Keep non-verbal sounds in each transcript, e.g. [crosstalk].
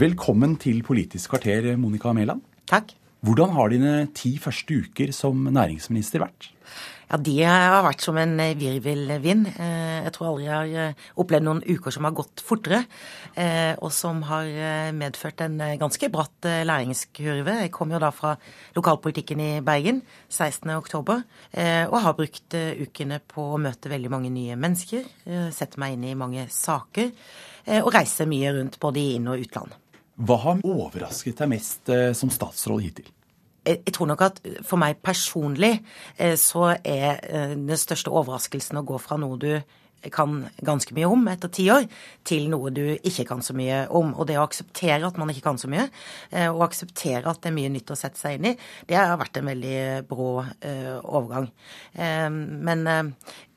Velkommen til Politisk kvarter, Monica Mæland. Takk. Hvordan har dine ti første uker som næringsminister vært? Ja, De har vært som en virvelvind. Eh, jeg tror aldri jeg har eh, opplevd noen uker som har gått fortere, eh, og som har medført en ganske bratt læringskurve. Jeg kom jo da fra lokalpolitikken i Bergen 16.10, og har brukt ukene på å møte veldig mange nye mennesker, sette meg inn i mange saker, og reise mye rundt både i inn- og utland. Hva har overrasket deg mest eh, som statsråd hittil? Jeg tror nok at for meg personlig eh, så er eh, den største overraskelsen å gå fra noe du kan ganske mye om etter ti år, til noe du ikke kan så mye om. Og det å akseptere at man ikke kan så mye, eh, og akseptere at det er mye nytt å sette seg inn i, det har vært en veldig brå overgang. Men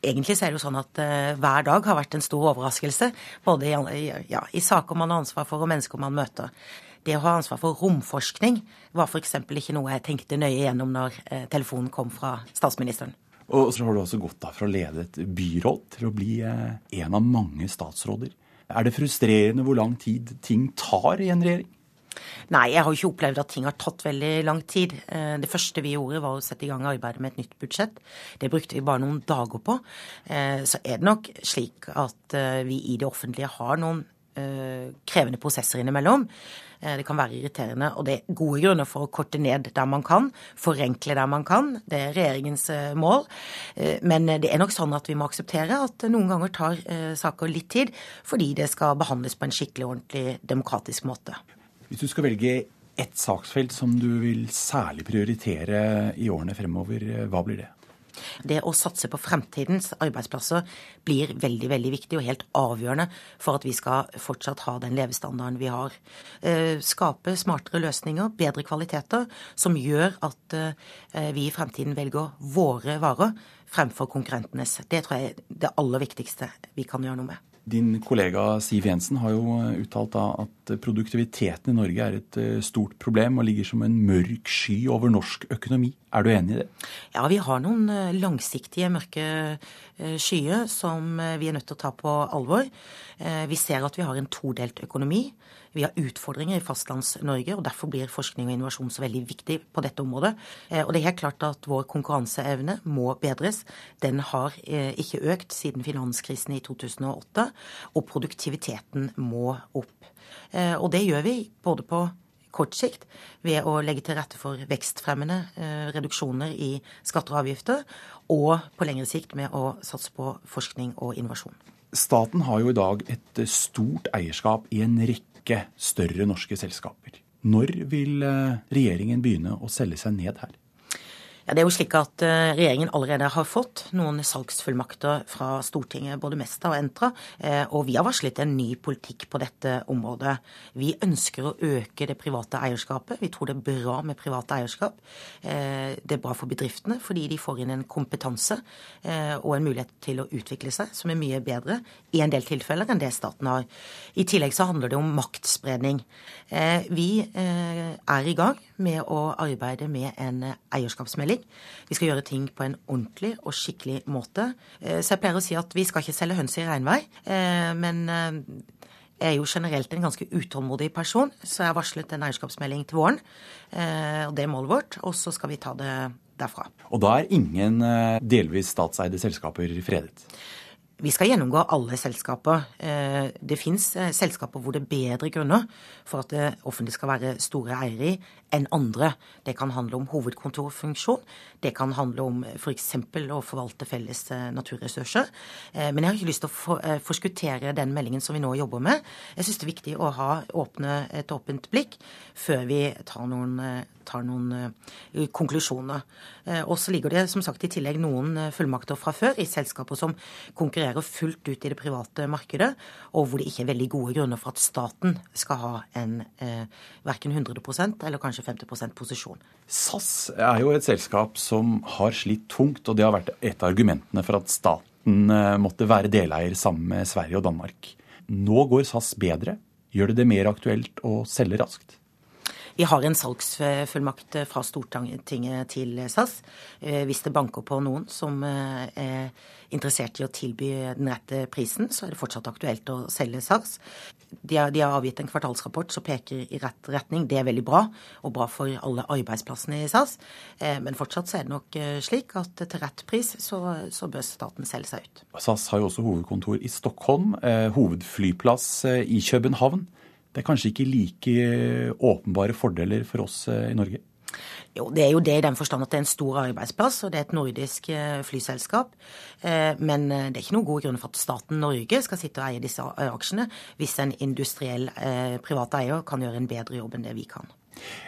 egentlig så er det jo sånn at hver dag har vært en stor overraskelse. Både i, ja, i saker man har ansvar for, og mennesker man møter. Det å ha ansvar for romforskning var f.eks. ikke noe jeg tenkte nøye gjennom når telefonen kom fra statsministeren. Og så har du også gått da fra å lede et byråd til å bli eh, en av mange statsråder. Er det frustrerende hvor lang tid ting tar i en regjering? Nei, jeg har jo ikke opplevd at ting har tatt veldig lang tid. Eh, det første vi gjorde, var å sette i gang arbeidet med et nytt budsjett. Det brukte vi bare noen dager på. Eh, så er det nok slik at vi i det offentlige har noen krevende prosesser innimellom. Eh, det kan være irriterende, og det er gode grunner for å korte ned der man kan, forenkle der man kan. Det er regjeringens eh, mål. Eh, men det er nok sånn at vi må akseptere at noen ganger tar saker litt tid, fordi det skal behandles på en skikkelig, ordentlig, demokratisk måte. Hvis du skal velge ett saksfelt som du vil særlig prioritere i årene fremover, hva blir det? Det å satse på fremtidens arbeidsplasser blir veldig veldig viktig og helt avgjørende for at vi skal fortsatt ha den levestandarden vi har. Eh, skape smartere løsninger, bedre kvaliteter, som gjør at eh, vi i fremtiden velger våre varer fremfor konkurrentenes. Det tror jeg er det aller viktigste vi kan gjøre noe med. Din kollega Siv Jensen har jo uttalt at produktiviteten i Norge er et eh, stort problem og ligger som en mørk sky over norsk økonomi. Er du enig i det? Ja, vi har noen eh, langsiktige mørke eh, skyer som vi er nødt til å ta på alvor. Vi ser at vi har en todelt økonomi. Vi har utfordringer i Fastlands-Norge, og derfor blir forskning og innovasjon så veldig viktig på dette området. Og det er helt klart at vår konkurranseevne må bedres. Den har ikke økt siden finanskrisen i 2008 og produktiviteten må opp. Eh, og det gjør vi både på kort sikt ved å legge til rette for vekstfremmende eh, reduksjoner i skatter og avgifter, og på lengre sikt med å satse på forskning og innovasjon. Staten har jo i dag et stort eierskap i en rekke større norske selskaper. Når vil eh, regjeringen begynne å selge seg ned her? Ja, det er jo slik at uh, Regjeringen allerede har fått noen salgsfullmakter fra Stortinget, både Mesta og Entra. Uh, og vi har varslet en ny politikk på dette området. Vi ønsker å øke det private eierskapet. Vi tror det er bra med privat eierskap. Uh, det er bra for bedriftene fordi de får inn en kompetanse og en mulighet til å utvikle seg som er mye bedre i en del tilfeller enn det staten har. I tillegg så handler det om maktspredning. Vi er i gang med å arbeide med en eierskapsmelding melding. Vi skal gjøre ting på en ordentlig og skikkelig måte. Eh, så jeg pleier å si at vi skal ikke selge høns i regnvei. Eh, men eh, jeg er jo generelt en ganske utålmodig person, så jeg har varslet en eierskapsmelding til våren. Og det er målet vårt. Og så skal vi ta det derfra. Og da er ingen delvis statseide selskaper fredet? Vi skal gjennomgå alle selskaper. Eh, det fins eh, selskaper hvor det er bedre grunner for at det offentlige skal være store eiere i enn andre. Det kan handle om hovedkontorfunksjon. Det kan handle om f.eks. For å forvalte felles eh, naturressurser. Men jeg har ikke lyst til å forskuttere den meldingen som vi nå jobber med. Jeg syns det er viktig å ha åpne, et åpent blikk før vi tar noen tar noen uh, konklusjoner. Uh, og så ligger det som sagt i tillegg noen uh, fullmakter fra før i selskaper som konkurrerer fullt ut i det private markedet, og hvor det ikke er veldig gode grunner for at staten skal ha en uh, verken 100% eller kanskje 50% posisjon. SAS er jo et selskap som har slitt tungt, og det har vært et av argumentene for at staten måtte være deleier sammen med Sverige og Danmark. Nå går SAS bedre. Gjør det det mer aktuelt å selge raskt? Vi har en salgsfullmakt fra Stortinget til SAS. Hvis det banker på noen som er interessert i å tilby den rette prisen, så er det fortsatt aktuelt å selge SAS. De har, de har, avgitt en kvartalsrapport som peker i rett retning. Det er veldig bra, og bra for alle arbeidsplassene i SAS. Eh, men fortsatt så er det nok eh, slik at til rett pris så, så bør staten selge seg ut. SAS har jo også hovedkontor i Stockholm, eh, hovedflyplass i København. Det er kanskje ikke like åpenbare fordeler for oss i Norge? Jo, det er jo det i den forstand at det er en stor arbeidsplass, og det er et nordisk eh, flyselskap. Eh, men eh, det er ikke noen god grunn for at staten Norge skal sitte og eie disse aksjene, hvis en industriell privat eier kan gjøre en bedre jobb enn det vi kan.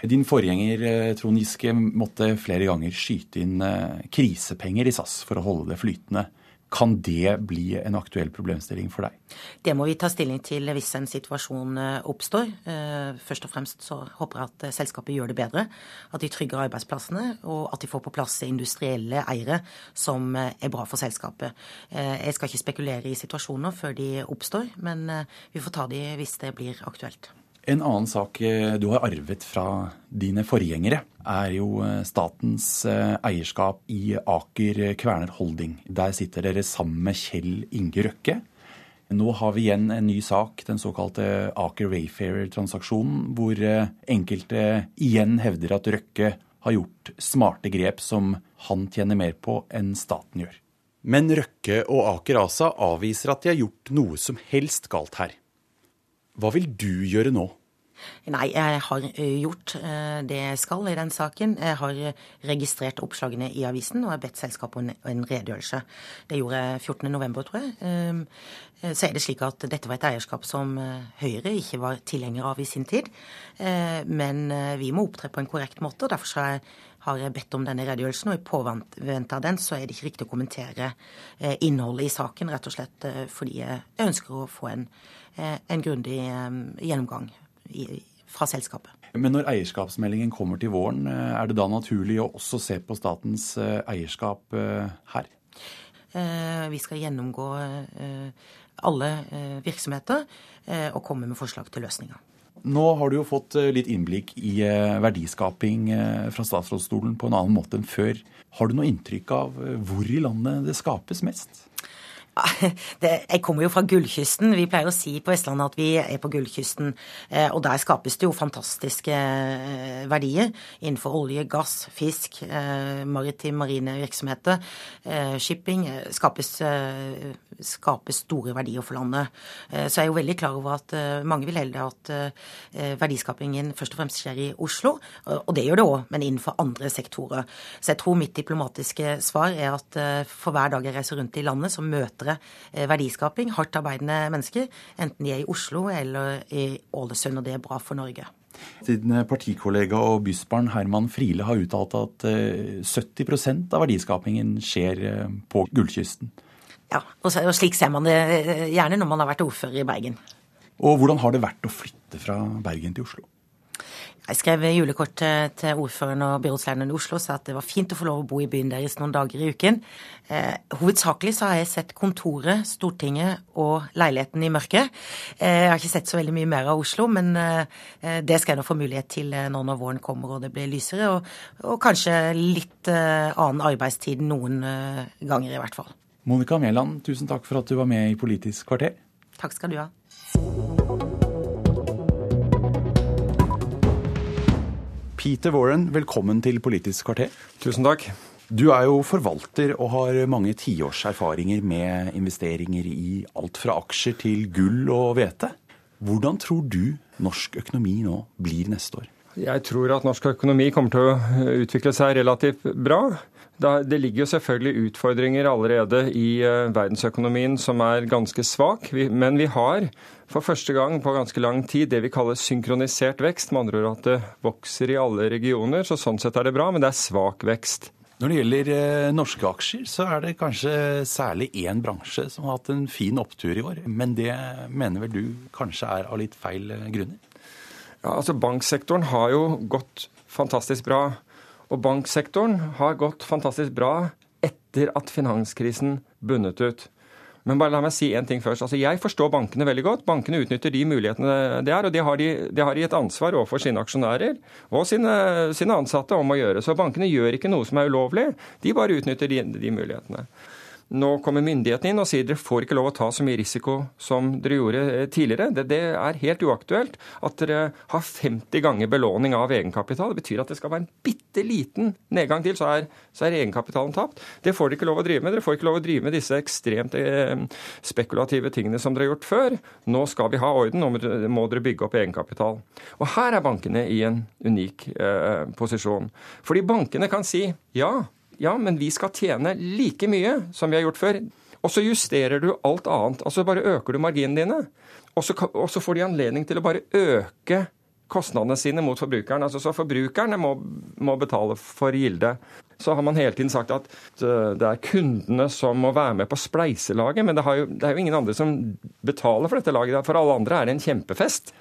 Din forgjenger Trond Giske måtte flere ganger skyte inn krisepenger i SAS for å holde det flytende. Kan det bli en aktuell problemstilling for deg? Det må vi ta stilling til hvis en situasjon eh, oppstår. Eh, først og fremst så håper jeg at eh, selskapet gjør det bedre. At de trygger arbeidsplassene, og at de får på plass industrielle eiere som er bra for selskapet. Jeg skal ikke spekulere i situasjoner før de oppstår, men vi får ta de hvis det blir aktuelt. En annen sak eh, du har arvet fra dine forgjengere, er jo eh, statens eh, eierskap i Aker Kverner Holding. Der sitter dere sammen med Kjell Inge Røkke. Nå har vi igjen en ny sak, den såkalte Aker Wayfarer-transaksjonen, hvor enkelte igjen hevder at Røkke har gjort smarte grep som han tjener mer på enn staten gjør. Men Røkke og Aker ASA avviser at de har gjort noe som helst galt her. Hva vil du gjøre nå? Nei, jeg har eh, gjort eh, det jeg skal i den saken. Jeg har registrert oppslagene i avisen og har bedt selskapet om en redegjørelse. Det gjorde jeg 14.11, tror jeg. Ehm, så er det slik at dette var et eierskap som eh, Høyre ikke var tilhenger av i sin tid. Men vi må opptre på en korrekt måte, og derfor har jeg bedt om denne redegjørelsen. Og i påvente av den så er det ikke riktig å kommentere innholdet i saken, rett og slett fordi jeg ønsker å få en Eh, en grundig eh, gjennomgang fra selskapet. Men når eierskapsmeldingen kommer til våren, eh, er det da naturlig å også se på statens eierskap her? Vi skal gjennomgå alle virksomheter og komme med forslag til løsninger. Nå har du jo fått litt innblikk i verdiskaping fra statsrådsstolen på en annen måte enn før. Har du noe inntrykk av hvor i landet det skapes mest? [laughs] Det, jeg kommer jo fra gullkysten. Vi pleier å si på Vestlandet at vi er på gullkysten. Eh, og der skapes det jo fantastiske eh, verdier innenfor olje, gass, fisk, eh, maritim, marine virksomheter, shipping. Skapes, skapes store verdier for landet. Så jeg er jo veldig klar over at mange vil helde at verdiskapingen først og fremst skjer i Oslo. Og det gjør det òg, men innenfor andre sektorer. Så jeg tror mitt diplomatiske svar er at for hver dag jeg reiser rundt i landet, så møter bedre eh, verdiskaping, hardt arbeidende mennesker, enten de er i Oslo eller i Ålesund, og det er bra for Norge. Din partikollega og bysbarn Herman Friele har uttalt at 70 eh, av verdiskapingen skjer eh, på Gullkysten. Ja, og slik ser man det gjerne når man har vært ordfører i Bergen. Og hvordan har det vært å flytte fra Bergen til Oslo? Jeg skrev julekort til ordføreren og byrådslederen i Oslo og sa at det var fint å få lov å bo i byen deres noen dager i uken. Eh, hovedsakelig så har jeg sett kontoret, Stortinget og leiligheten i mørket. Eh, jeg har ikke sett så veldig mye mer av Oslo, men eh, det skal jeg nå få mulighet til nå når våren kommer og det blir lysere. Og, og kanskje litt eh, annen arbeidstid noen eh, ganger, i hvert fall. Monica Mæland, tusen takk for at du var med i Politisk kvarter. Takk skal du ha. Peter Warren, velkommen til Politisk kvarter. Tusen takk. Du er jo forvalter og har mange tiårs erfaringer med investeringer i alt fra aksjer til gull og hvete. Hvordan tror du norsk økonomi nå blir neste år? Jeg tror at norsk økonomi kommer til å utvikle seg relativt bra. Det ligger jo selvfølgelig utfordringer allerede i eh, verdensøkonomien som er ganske svak. Men vi har for første gang på ganske lang tid det vi kaller synkronisert vekst. Med andre ord at det vokser i alle regioner. Så sånn sett er det bra, men det er svak vekst. Når det gjelder eh, norske aksjer, så er det kanskje særlig én bransje som har hatt en fin opptur i år. Men det mener vel du kanskje er av litt feil eh, grunner? Ja, altså Banksektoren har jo gått fantastisk bra. Og banksektoren har gått fantastisk bra etter at finanskrisen bunnet ut. Men bare la meg si en ting først. Altså, Jeg forstår bankene veldig godt. Bankene utnytter de mulighetene det er, og det har de, det har et ansvar overfor sine aksjonærer og sine, sine, ansatte om å gjøre. Så bankene gjør ikke noe som er ulovlig, de bare utnytter de, de mulighetene. Nå kommer myndighetene inn og sier dere får ikke lov å ta så mye risiko som dere gjorde eh, tidligere. Det, det, er helt uaktuelt at dere har 50 ganger belåning av egenkapital. Det betyr at det skal være en bitte liten nedgang til, så er, så er, egenkapitalen tapt. Det får dere ikke lov å drive med. Dere får ikke lov å drive med disse ekstremt eh, spekulative tingene som dere har gjort før. Nå skal vi ha orden, nå må dere bygge opp egenkapital. Og her er bankene i en unik eh, posisjon. Fordi bankene kan si ja, ja, men vi skal tjene like mye som vi har gjort før. Og så justerer du alt annet. Altså bare øker du marginene dine. Og så, får de anledning til å bare øke kostnadene sine mot forbrukeren. Altså, så forbrukerne må, må, betale for gilde. Så har man hele tiden sagt at øh, det er kundene som må være med på spleiselaget, men det, jo, det er jo ingen andre som betaler for dette laget. For alle andre er det en kjempefest.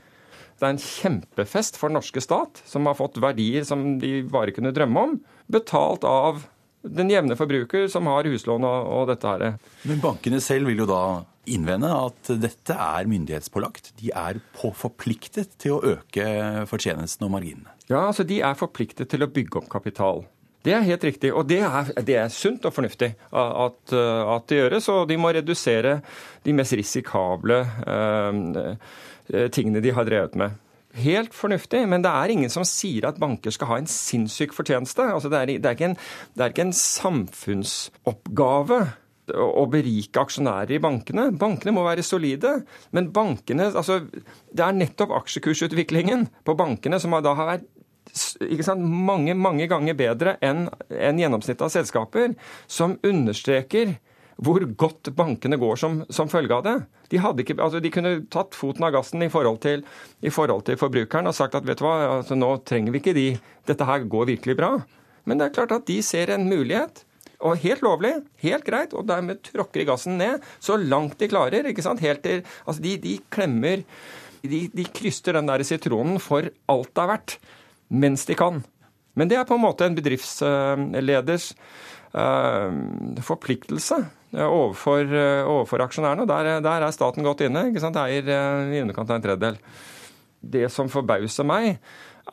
Det er en kjempefest for den norske stat, som har fått verdier som de bare kunne drømme om, betalt av den jevne forbruker som har huslån og, og dette her. Men bankene selv vil jo da innvende at dette er myndighetspålagt. De er på forpliktet til å øke fortjenesten og marginene. Ja, altså de er forpliktet til å bygge opp kapital. Det er helt riktig, og det er, det er sunt og fornuftig at, at, det gjøres. Og de må redusere de mest risikable eh, tingene de har drevet med. Helt fornuftig, men det er ingen som sier at banker skal ha en sinnssyk fortjeneste. Altså det, er, det, er en, det, er, ikke en, samfunnsoppgave å berike aksjonærer i bankene. Bankene må være solide. Men bankene, altså, det er nettopp aksjekursutviklingen på bankene som da har vært sant, mange, mange ganger bedre enn en gjennomsnittet av selskaper, som understreker hvor godt bankene går som, som følge av det. De, ikke, altså de, kunne tatt foten av gassen i forhold, til, i forhold til forbrukeren og sagt at vet du hva, altså nå trenger vi ikke de, dette her går virkelig bra. Men det er klart at de ser en mulighet. Og helt lovlig, helt greit, og dermed tråkker de gassen ned så langt de klarer. ikke sant? Helt til, altså de, de klemmer de, de kryster den der sitronen for alt det er verdt, mens de kan. Men det er på en måte en bedriftsleders uh, forpliktelse Eh, overfor, eh, overfor aksjonærene. Der, der, er staten godt inne. ikke sant? Eier eh, i underkant av en tredjedel. Det som forbauser meg,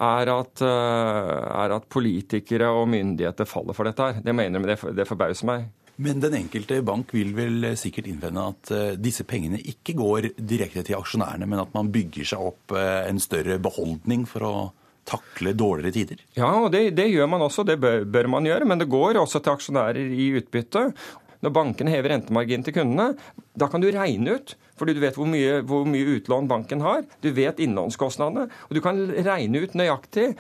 er at, er at, politikere og myndigheter faller for dette her. Det mener jeg, det, det forbauser meg. Men den enkelte bank vil vel sikkert innvende at disse pengene ikke går direkte til aksjonærene, men at man bygger seg opp en større beholdning for å takle dårligere tider? Ja, og det, det gjør man også. Det bør, bør, man gjøre. Men det går også til aksjonærer i utbytte. Når bankene hever rentemarginen til kundene, da kan du regne ut fordi du vet hvor mye, hvor mye, utlån banken har. Du vet innlånskostnadene. Og du kan regne ut nøyaktig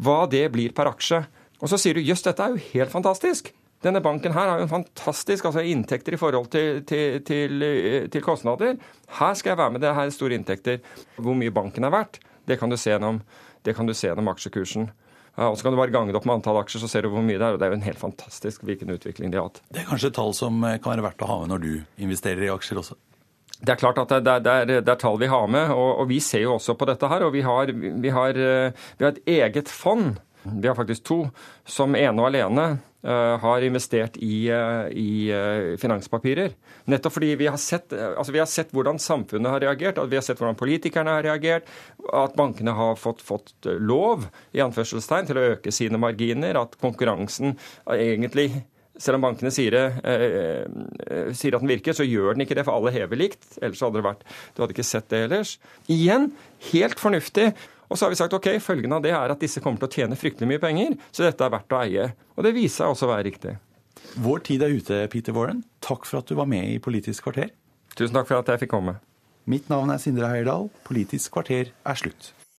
hva det blir per aksje. Og så sier du jøss, dette er jo helt fantastisk. Denne banken her har jo en fantastisk altså inntekter i forhold til, til, til, til, kostnader. Her skal jeg være med, det her er store inntekter. Hvor mye banken er verdt, det kan du se gjennom, kan du se gjennom aksjekursen. Og så kan du bare gange det opp med antall aksjer, så ser du hvor mye det er. og Det er jo en helt fantastisk hvilken utvikling de har hatt. Det er kanskje tall som eh, kan være verdt å ha med når du investerer i aksjer også? Det er klart at det, det, er, det er, tall vi har med, og, og, vi ser jo også på dette her. Og vi har, vi har, eh, vi har et eget fond, vi har faktisk to, som ene og alene har investert i, eh, i, eh, finanspapirer. Nettopp fordi vi har, sett, altså vi har, sett, hvordan samfunnet har reagert, at vi har sett hvordan politikerne har reagert, at bankene har fått, fått lov i anførselstegn, til å øke sine marginer, at konkurransen egentlig selv om bankene sier, eh, sier, at den virker, så gjør den ikke det, for alle hever likt. Ellers hadde det vært Du hadde ikke sett det ellers. Igjen helt fornuftig. Og så har vi sagt ok, følgen av det er at disse kommer til å tjene fryktelig mye penger, så dette er verdt å eie. Og det viser seg også å være riktig. Vår tid er ute, Peter Warren. Takk for at du var med i Politisk kvarter. Tusen takk for at jeg fikk komme. Mitt navn er Sindre Heierdal. Politisk kvarter er slutt.